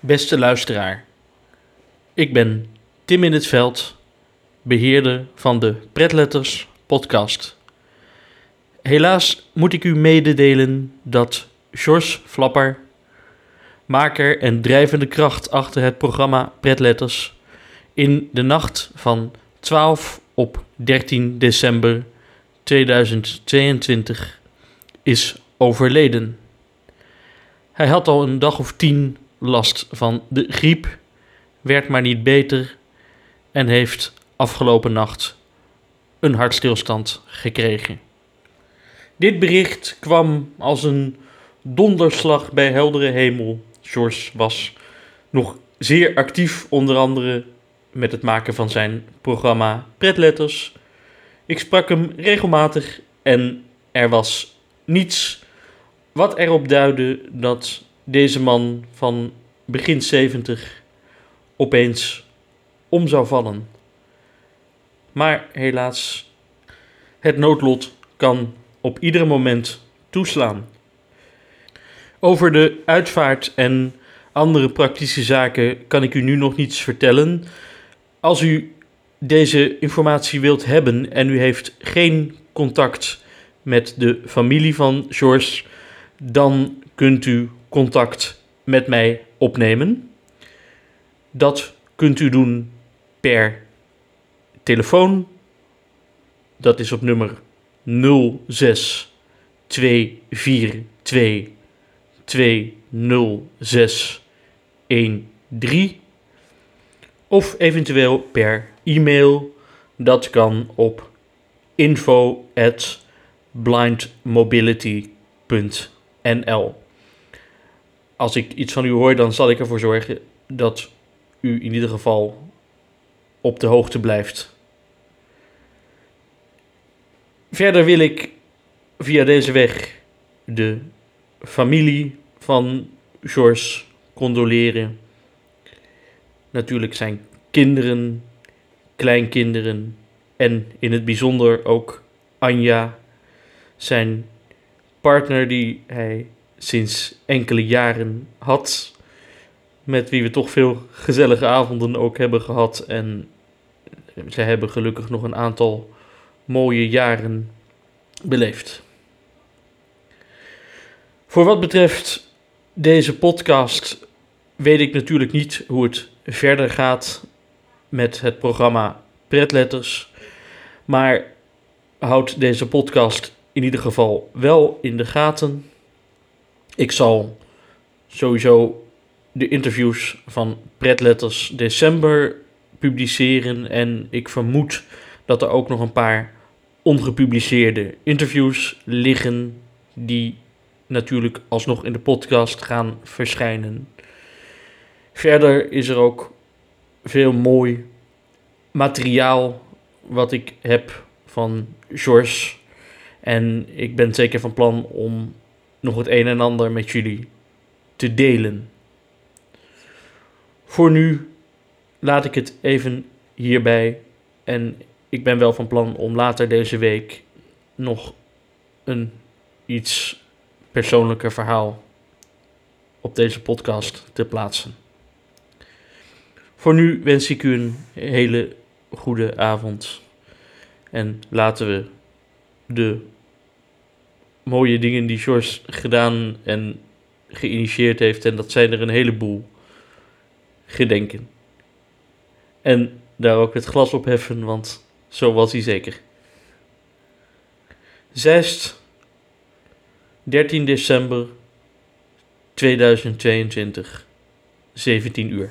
Beste luisteraar, ik ben Tim in het Veld, beheerder van de Pretletters podcast. Helaas moet ik u mededelen dat George Flapper, maker en drijvende kracht achter het programma Pretletters, in de nacht van 12 op 13 december 2022 is overleden. Hij had al een dag of tien last van de griep, werd maar niet beter en heeft afgelopen nacht een hartstilstand gekregen. Dit bericht kwam als een donderslag bij heldere hemel. George was nog zeer actief, onder andere met het maken van zijn programma Pretletters. Ik sprak hem regelmatig en er was niets wat erop duidde dat deze man van begin 70 opeens om zou vallen. Maar helaas, het noodlot kan op ieder moment toeslaan. Over de uitvaart en andere praktische zaken kan ik u nu nog niets vertellen. Als u deze informatie wilt hebben en u heeft geen contact met de familie van George, dan kunt u contact met mij opnemen. Dat kunt u doen per telefoon. Dat is op nummer 06 242 206 13 of eventueel per e-mail. Dat kan op info als ik iets van u hoor, dan zal ik ervoor zorgen dat u in ieder geval op de hoogte blijft. Verder wil ik via deze weg de familie van George condoleren. Natuurlijk zijn kinderen, kleinkinderen en in het bijzonder ook Anja, zijn partner die hij sinds enkele jaren had. Met wie we toch veel gezellige avonden ook hebben gehad. En ze hebben gelukkig nog een aantal mooie jaren beleefd. Voor wat betreft deze podcast weet ik natuurlijk niet hoe het verder gaat met het programma Pretletters. Maar houd deze podcast in ieder geval wel in de gaten. Ik zal sowieso de interviews van Pretletters december publiceren. En ik vermoed dat er ook nog een paar ongepubliceerde interviews liggen. Die natuurlijk alsnog in de podcast gaan verschijnen. Verder is er ook veel mooi materiaal wat ik heb van George. En ik ben zeker van plan om nog het een en ander met jullie te delen. Voor nu laat ik het even hierbij en ik ben wel van plan om later deze week nog een iets persoonlijker verhaal op deze podcast te plaatsen. Voor nu wens ik u een hele goede avond en laten we de mooie dingen die George gedaan en geïnitieerd heeft. En dat zijn er een heleboel gedenken. En daar ook het glas op heffen, want zo was hij zeker. Zest 13 december 2022, 17 uur.